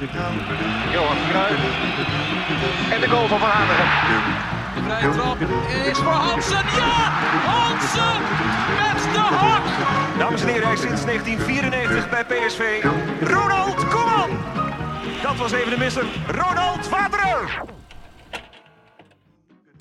Johan Cruijff. En de goal van Van Hanegem. De vrije trap is voor Hansen. Ja! Hansen met de hak! Dames en heren, hij is sinds 1994 bij PSV. Ronald Koeman. Dat was even de misser. Ronald Waterer.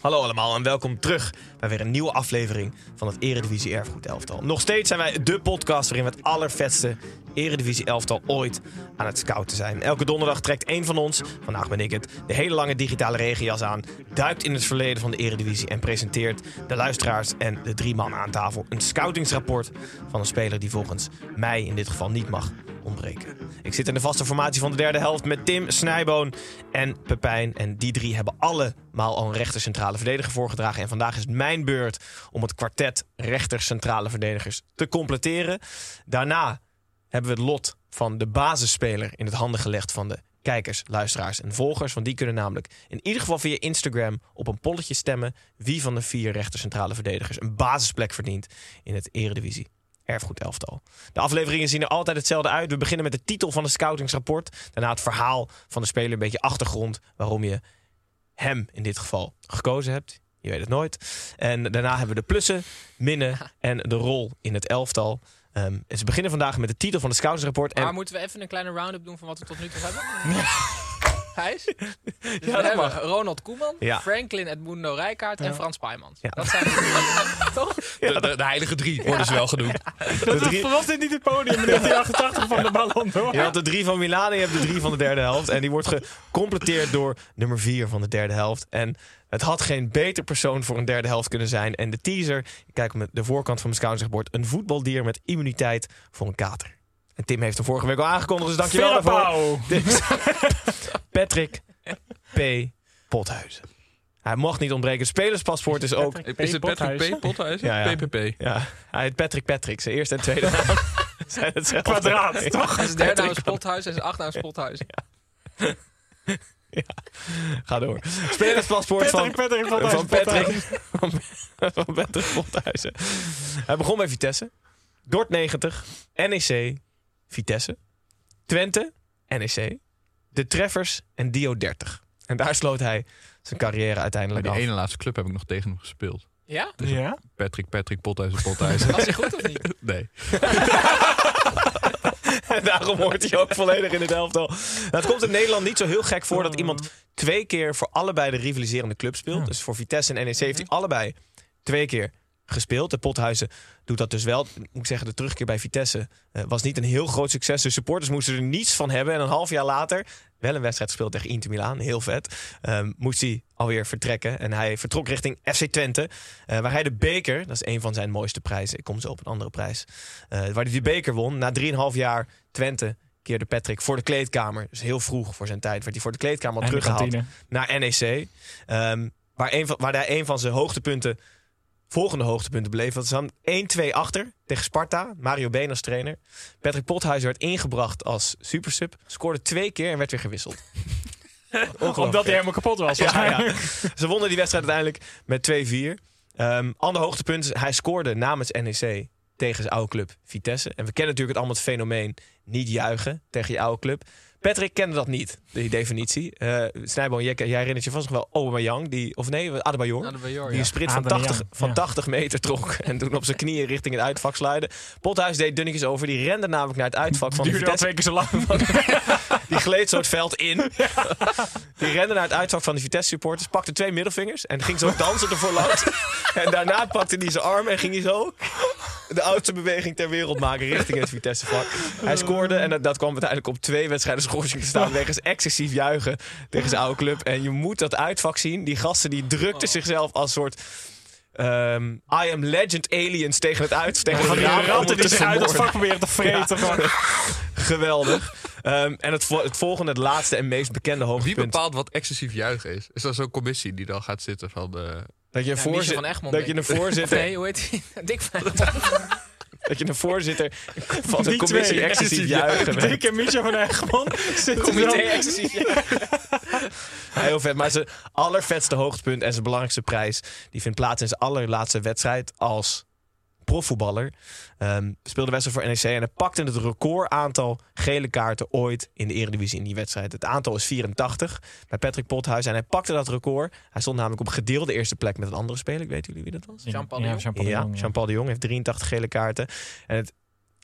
Hallo allemaal en welkom terug bij weer een nieuwe aflevering van het Eredivisie Erfgoed Elftal. Nog steeds zijn wij de podcast waarin we het allervetste Eredivisie Elftal ooit aan het scouten zijn. Elke donderdag trekt één van ons, vandaag ben ik het, de hele lange digitale regenjas aan, duikt in het verleden van de Eredivisie en presenteert de luisteraars en de drie mannen aan tafel een scoutingsrapport van een speler die volgens mij in dit geval niet mag Ik zit in de vaste formatie van de derde helft met Tim, Snijboon en Pepijn. En die drie hebben allemaal al een rechter centrale verdediger voorgedragen. En vandaag is het mijn beurt om het kwartet rechter centrale verdedigers te completeren. Daarna hebben we het lot van de basisspeler in het handen gelegd van de kijkers, luisteraars en volgers. Want die kunnen namelijk in ieder geval via Instagram op een polletje stemmen wie van de vier rechter centrale verdedigers een basisplek verdient in het Eredivisie erfgoed elftal. De afleveringen zien er altijd hetzelfde uit. We beginnen met de titel van het scoutingsrapport. Daarna het verhaal van de speler, een beetje achtergrond waarom je hem in dit geval gekozen hebt. Je weet het nooit. En daarna hebben we de plussen, minnen en de rol in het elftal. Um, en ze beginnen vandaag met de titel van het scoutingsrapport. En... Maar moeten we even een kleine round-up doen van wat we tot nu toe hebben? Gijs? Dus Ja, we dat hebben mag. Ronald Koeman, Ja. Franklin Edmundo Rijkaard en Frans Paijmans. Ja. Dat zijn toch? De, de, de heilige drie worden ze wel genoemd. de drie, Was dit niet het podium in 1988 van de Ballon d'Or? je had de drie van Milaan en je hebt de drie van de derde helft. En die wordt gecompleteerd door nummer vier van de derde helft. En het had geen beter persoon voor een derde helft kunnen zijn. En de teaser, ik kijk op de voorkant van mijn scoutsingsbord... een voetbaldier met immuniteit voor een kater. En Tim heeft hem vorige week al aangekondigd, dus dankjewel daarvoor. Is Patrick P. Pothuizen. Hij mag niet ontbreken. Het spelerspaspoort is ook... Is het Patrick P. Pothuizen? Ja, ja. PPP. Ja, hij heet Patrick Patrick. Zijn eerste en tweede naam zijn hetzelfde. Kwadraat, toch? Zijn derde naam is Pothuis en zijn achternaam is Pothuis. Ga door. Spelerspaspoort van, Patrick, van Patrick, van, van Patrick Pothuizen. Hij begon bij Vitesse. Dort 90. NEC. Vitesse. Twente. NEC. De Treffers en Dio 30. En daar sloot hij zijn carrière uiteindelijk die af. ene laatste club heb ik nog tegen hem gespeeld. Ja? Ja? Patrick, Patrick, Pothuizen, Pothuizen. Was hij goed of niet? Nee. En daarom hoort hij ook volledig in het elftal. Nou, het komt in Nederland niet zo heel gek voor dat iemand twee keer voor allebei de rivaliserende club speelt. Dus voor Vitesse en NEC heeft hij allebei twee keer gespeeld. De Pothuizen doet dat dus wel. Moet ik zeggen, de terugkeer bij Vitesse eh, was niet een heel groot succes. De supporters moesten er niets van hebben. En een half jaar later, wel een wedstrijd gespeeld tegen Inter Milaan, heel vet, ehm, moest hij alweer vertrekken. En hij vertrok richting FC Twente, eh, waar hij de beker, dat is een van zijn mooiste prijzen, ik kom zo op een andere prijs, eh, waar hij de beker won. Na 3,5 jaar Twente keerde Patrick voor de kleedkamer. Dus heel vroeg voor zijn tijd werd hij voor de kleedkamer al teruggehaald naar NEC. Ehm, waar, een van, waar hij een van zijn hoogtepunten, volgende hoogtepunten bleef. Dat is dan 1-2 achter tegen Sparta. Mario Been als trainer. Patrick Pothuizen werd ingebracht als supersub. Scoorde twee keer en werd weer gewisseld. Omdat hij helemaal kapot was. Ja, waarschijnlijk. ja. Ze wonnen die wedstrijd uiteindelijk met 2-4. Ehm ander hoogtepunt, hij scoorde namens NEC tegen zijn oude club Vitesse. En we kennen natuurlijk het allemaal het fenomeen niet juichen tegen je oude club. Patrick kende dat niet, die definitie. Eh Snijboom, jij, jij herinnert je vast nog wel Aubameyang, die, of nee, Adebayor. De Die een sprint van, Aubameyang, 80, van ja. 80 meter trok en toen op zijn knieën richting het uitvak sluiden. Pothuis deed dunnetjes over, die rende namelijk naar het uitvak van de Duurde al Vitesse. twee keer zo lang. Die gleed zo het veld in. Die rende naar het uitvak van de Vitesse supporters, pakte twee middelvingers en ging zo dansen ervoor langs. En daarna pakte hij zijn arm en ging hij zo de oudste beweging ter wereld maken richting het Vitesse vak. Hij scoorde en dat, dat kwam uiteindelijk op twee wedstrijden schorsing te staan wegens excessief juichen tegen zijn oude club. En je moet dat uitvak zien. Die gasten die drukten zichzelf als soort... ehm, I am legend aliens tegen het uit tegen Van het die ratten het die zich uit dat vermoorden. vak proberen te vreten. gewoon. Geweldig. Ehm, en het, vo- het volgende, het laatste en meest bekende Wie hoogtepunt. bepaalt wat excessief juichen is? Is dat zo'n commissie die dan gaat zitten van... eh, Dat je Ja, van Egmond, dat je een voorzitter, nee, hoe heet hij? Dik van. dat je een voorzitter van de Die commissie twee, excessief juichen. bent. Dick en Micha van Egmond zitten Comité excessief. Heel vet. Maar zijn allervetste hoogtepunt en zijn belangrijkste prijs... die vindt plaats in zijn allerlaatste wedstrijd als profvoetballer. Ehm speelde wedstrijd voor NEC en hij pakte het record aantal gele kaarten ooit in de Eredivisie in die wedstrijd. Het aantal is 84 bij Patrick Pothuis en hij pakte dat record. Hij stond namelijk op gedeelde eerste plek met een andere speler. Weten jullie wie dat was? Jean-Paul de Ja, Jong. Jean-Paul de ja, Jong, ja. Jean-Paul de Jong heeft 83 gele kaarten. En het,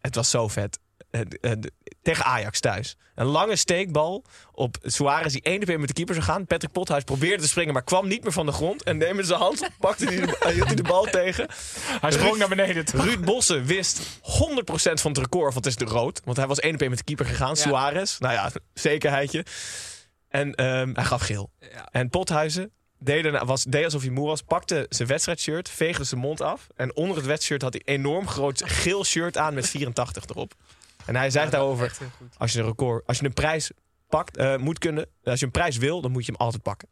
het was zo vet. Eh, eh, tegen Ajax thuis. Een lange steekbal op Suarez die één keer met de keeper zou gaan. Patrick Pothuis probeerde te springen, maar kwam niet meer van de grond. En neem met zijn hand, pakte hij de, hield hij de bal tegen. Hij sprong naar beneden. toch? Ruud Bossen wist 100% van het record, want het is de rood. Want hij was één op één met de keeper gegaan, Suarez. Nou ja, zekerheidje. En ehm, hij gaf geel. Ja. En Pothuizen deed, was, deed alsof hij moe was, pakte zijn wedstrijdshirt, veegde zijn mond af. En onder het wedstrijdshirt had hij een enorm groot geel shirt aan met 84 erop. En hij zei daarover, Echt heel goed. als je een record, als je een prijs pakt, eh, moet kunnen, als je een prijs wil, dan moet je hem altijd pakken.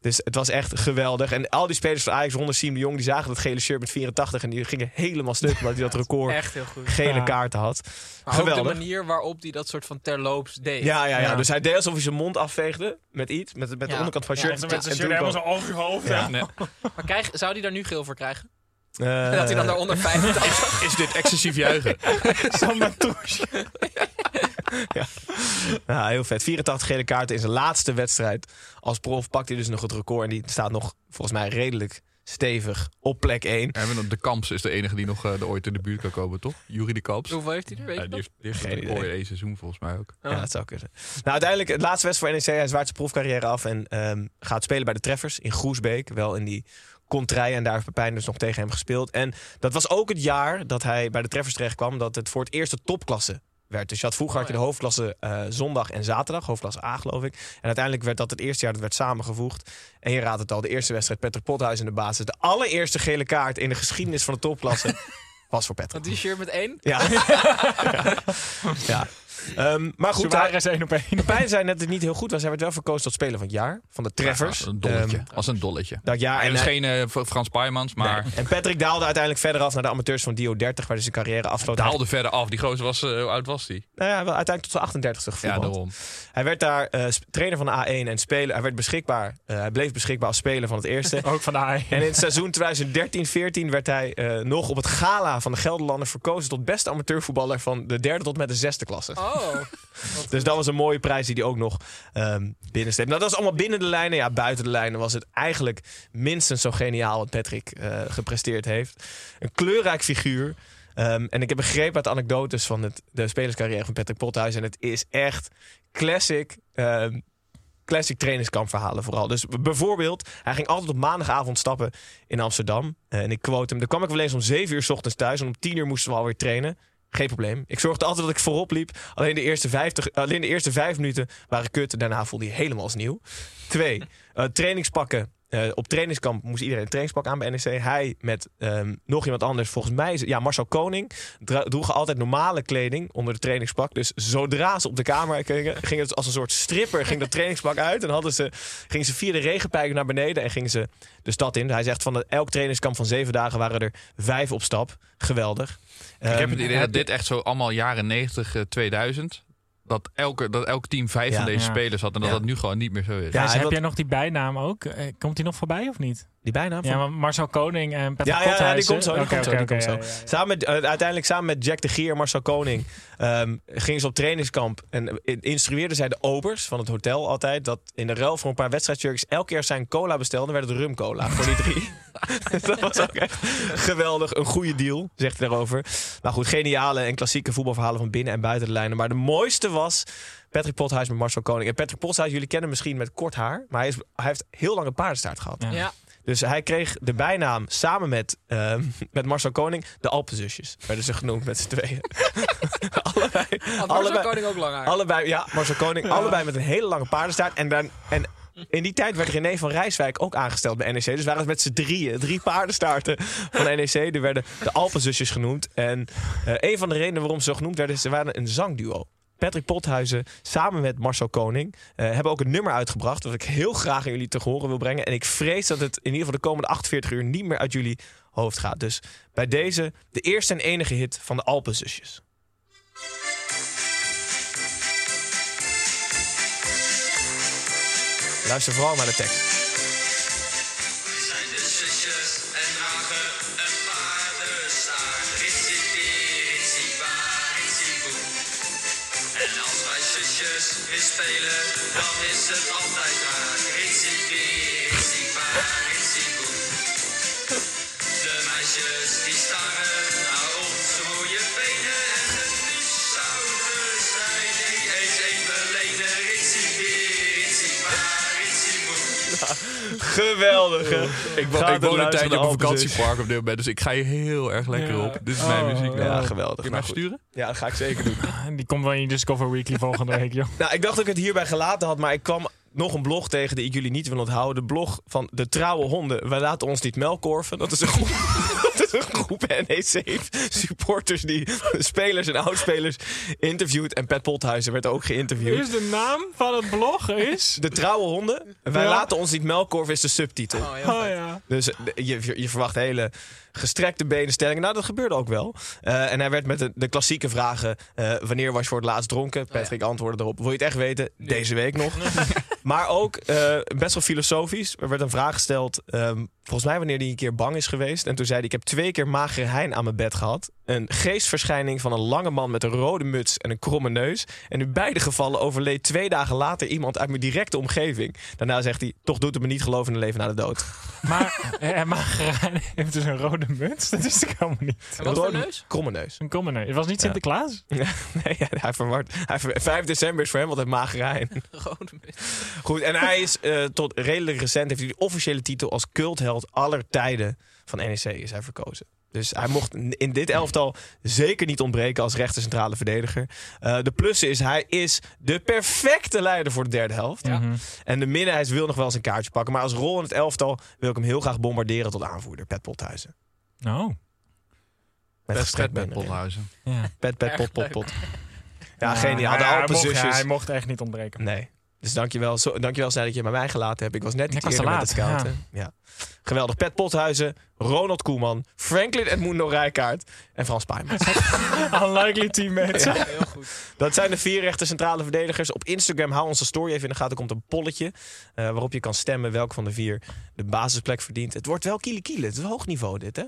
Dus het was echt geweldig. En al die spelers van Ajax rond Siem de Jong, die zagen dat gele shirt met 84 en die gingen helemaal stuk omdat hij dat record Echt heel goed. gele Ja. kaarten had. Maar ook Geweldig. de manier waarop hij dat soort van terloops deed. Ja, ja, ja, Ja. Dus hij deed alsof hij zijn mond afveegde met iets, met, met de Ja. onderkant van het Ja, shirt. Met zijn En shirt toen helemaal kwam- zo over je hoofd. Ja. Ja. nee. Maar krijg, zou hij daar nu geel voor krijgen? Eh, En dat hij dan daaronder 85 Is dit excessief juichen? Zo'n matouche. Ja, heel vet. 84 gele kaarten in zijn laatste wedstrijd. Als prof pakt hij dus nog het record. En die staat nog volgens mij redelijk stevig op plek 1. Ja, en de Kamps is de enige die nog eh, er ooit in de buurt kan komen, toch? Jury de Kamps. Hoeveel heeft hij er? Weet Ja, je die heeft, die heeft Geen idee. één seizoen volgens mij ook. Ja, dat zou kunnen. Nou, uiteindelijk het laatste wedstrijd voor NEC. Hij zwaart zijn profcarrière af en ehm, gaat spelen bij de Treffers in Groesbeek. Wel in die kontrij en daar heeft Pepijn dus nog tegen hem gespeeld. En dat was ook het jaar dat hij bij de Treffers terecht kwam. Dat het voor het eerst de topklasse werd. Dus je had vroeger had je de hoofdklasse eh, zondag en zaterdag. Hoofdklasse A geloof ik. En uiteindelijk werd dat het eerste jaar dat werd samengevoegd. En je raadt het al, de eerste wedstrijd Patrick Pothuis in de basis. De allereerste gele kaart in de geschiedenis van de topklasse was voor Patrick. Die shirt met één? Ja. ja. ja. Ehm, maar goed, Suarez één op één. Zei net dat het niet heel goed was. Hij werd wel verkozen tot speler van het jaar. Van de Treffers. Ja, een dolletje. Ehm, Als een dolletje. dat jaar. Hij En, hij- geen eh, Frans Paijmans, maar nee. en Patrick daalde uiteindelijk verder af naar de amateurs van Dio 30, waar hij zijn carrière afsloot. daalde verder af. Die gozer was, eh, hoe oud was die? Nou ja, wel uiteindelijk tot zijn 38ste Ja, daarom. hij werd daar eh, trainer van de A1 en speler. Hij werd beschikbaar. eh, hij bleef beschikbaar als speler van het eerste. Ook van de AI. En in het seizoen 2013-14 werd hij eh, nog op het gala van de Gelderlander verkozen tot beste amateurvoetballer van de derde tot met de zesde klasse. Oh. Dus dat was een mooie prijs die hij ook nog ehm binnensteekt. Nou, dat was allemaal binnen de lijnen. Ja, buiten de lijnen was het eigenlijk minstens zo geniaal wat Patrick eh, gepresteerd heeft. Een kleurrijk figuur. Ehm, en ik heb begrepen uit anekdotes van het, de spelerscarrière van Patrick Pothuis. En het is echt classic. ehm, Classic trainingskampverhalen vooral. Dus bijvoorbeeld, hij ging altijd op maandagavond stappen in Amsterdam. Eh, en ik quote hem. Dan kwam ik wel eens om 7 uur 's ochtends thuis. En om 10 uur moesten we alweer trainen. Geen probleem. Ik zorgde altijd dat ik voorop liep. Alleen de eerste, 50, alleen de eerste vijf minuten waren kut. Daarna voelde hij helemaal als nieuw. Twee, eh, trainingspakken. Eh, op trainingskamp moest iedereen een trainingspak aan bij NEC. Hij met ehm, nog iemand anders, volgens mij, ja, Marcel Koning, droegen altijd normale kleding onder de trainingspak. Dus zodra ze op de kamer gingen, ging het als een soort stripper, ging dat trainingspak uit. En hadden ze, gingen ze via de regenpijp naar beneden en gingen ze de stad in. Hij zegt van elk trainingskamp van zeven dagen waren er vijf op stap. Geweldig. Ik heb Ehm, het idee dat dit echt zo allemaal jaren 90, eh, 2000... Dat, elke, dat elk team vijf Ja. van deze Ja. spelers had en dat Ja. dat nu gewoon niet meer zo is. Ja, Dus heb jij nog die bijnaam ook? Eh, Komt hij nog voorbij of niet? Die bijnaam? Ja, maar Marcel Koning en Patrick Ja, ja, ja, die komt zo. Die komt zo, die komt zo. ja, ja. Samen met, eh, uiteindelijk samen met Jack de Gier en Marcel Koning ehm, gingen ze op trainingskamp. En eh, instrueerden zij de obers van het hotel altijd... dat in de ruil voor een paar wedstrijdshirts... elke keer zijn cola bestelden, werd het rumcola voor die drie. dat was ook echt geweldig. Een goede deal, zegt hij daarover. Maar goed, geniale en klassieke voetbalverhalen van binnen en buiten de lijnen. Maar de mooiste was... Patrick Pothuis met Marcel Koning. En Patrick Pothuis, jullie kennen hem misschien met kort haar. Maar hij, is, hij heeft heel lang een paardenstaart gehad. Ja. Dus hij kreeg de bijnaam samen met, ehm, met Marcel Koning de Alpenzusjes. Werden ze genoemd met z'n tweeën. allebei, Marcel allebei, Koning ook lang haar. allebei, ja, Marcel Koning. Allebei met een hele lange paardenstaart. En, dan, en in die tijd werd René van Rijswijk ook aangesteld bij NEC. Dus waren het met z'n drieën. Drie paardenstaarten van NEC. Die werden de Alpenzusjes genoemd. En eh, een van de redenen waarom ze zo genoemd werden... is ze waren een zangduo. Patrick Pothuizen samen met Marcel Koning eh, hebben ook een nummer uitgebracht. dat ik heel graag aan jullie te horen wil brengen. En ik vrees dat het in ieder geval de komende 48 uur niet meer uit jullie hoofd gaat. Dus bij deze de eerste en enige hit van de Alpenzusjes. Luister vooral naar de tekst. Weer spelen, dan is het altijd raak. Ritsie ritsie ritsie. De meisjes Geweldig, hè? Ik, wo- Gaat ik woon een tijdje op een vakantiepark op dit moment, dus ik ga hier heel erg lekker Ja. op. Dit is mijn Oh, muziek. ja. Ja, Kun geweldig. je mij Nou, goed. sturen? Ja, dat ga ik zeker doen. Die komt wel in je Discover Weekly volgende week, joh. Nou, ik dacht dat ik het hierbij gelaten had, maar ik kwam nog een blog tegen die ik jullie niet wil onthouden. De blog van De Trouwe Honden. Wij laten ons niet melkkorven. Dat is een groep, groep NEC-supporters die spelers en oudspelers interviewt. En Pat Pothuizen werd ook geïnterviewd. Is de naam van het blog is... De Trouwe Honden. Wij Ja. laten ons niet melkkorven is de subtitel. Oh, Oh ja. Dus eh, je, je verwacht hele gestrekte benenstellingen. Nou, dat gebeurde ook wel. Eh, en hij werd met de, de klassieke vragen... eh, wanneer was je voor het laatst dronken? Patrick antwoordde erop. Wil je het echt weten? Deze week nog. maar ook eh, best wel filosofisch. Er werd een vraag gesteld... ehm, volgens mij wanneer hij een keer bang is geweest. En toen zei hij... ik heb twee keer magere hein aan mijn bed gehad. Een geestverschijning van een lange man met een rode muts en een kromme neus. En in beide gevallen overleed twee dagen later iemand uit mijn directe omgeving. Daarna zegt hij... toch doet het me niet geloven in een leven na de dood. Maar eh, Magerijn heeft dus een rode muts. Dat wist ik helemaal niet. En wat voor Rode- neus? Kromme neus. Een kommer Het was niet Sinterklaas? nee, hij verward. Hij ver- 5 december is voor hem altijd magerijn. Rode muts. Goed, en hij is eh, tot redelijk recent... heeft hij de officiële titel als cultheld aller tijden van NEC is hij verkozen. Dus hij mocht in dit elftal zeker niet ontbreken als rechter centrale verdediger. Eh, de plussen is, hij is de perfecte leider voor de derde helft. Ja. En de minnen, hij wil nog wel eens een kaartje pakken. Maar als rol in het elftal wil ik hem heel graag bombarderen tot aanvoerder. Pet Pothuizen. Oh. Met Best been erin. Pothuizen. Ja. Pet, pet, pot, pot, pot. Ja, geniaal. De hij, hij mocht echt niet ontbreken. Nee. Dus dankjewel, zo, dankjewel Snij dat je bij mij gelaten hebt. Ik was net iets eerder met het scouten. Ja. Geweldig. Pet Pothuizen, Ronald Koeman, Franklin Edmundo Rijkaard en Frans Pijmans. Unlikely teammates. Ja, heel goed. Dat zijn de vier rechte centrale verdedigers. Op Instagram hou onze story even in de gaten. Er komt een polletje eh, waarop je kan stemmen welke van de vier de basisplek verdient. Het wordt wel kiele kiele. Het is hoog niveau dit, hè?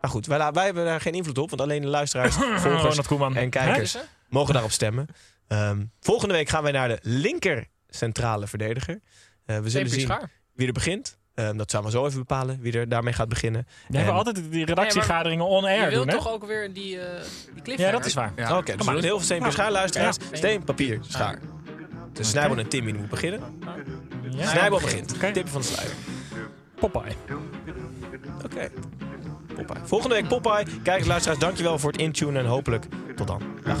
Maar goed, wij, wij hebben daar geen invloed op. Want alleen de luisteraars, volgers Ronald Koeman. en kijkers er? mogen daarop stemmen. Ehm, volgende week gaan wij naar de linker centrale verdediger. Eh, we zullen zien wie er begint. Ehm, dat gaan we zo even bepalen wie er daarmee gaat beginnen. Die hebben En- altijd die redactiegaderingen on-air Je wilt doen, toch ook weer die, eh die cliffhanger? Ja, dat is waar. Ja. Oké, dus we doen heel veel steen, papier, schaar, luisteraars. Steen, papier, schaar. Dus Snijbel en Timmy moet beginnen. Ja. Snijbel begint. Tippen van de sluier. Popeye. Oké. Popeye. Volgende week Popeye. Kijkers, luisteraars, dankjewel voor het intunen en hopelijk tot dan. Dag.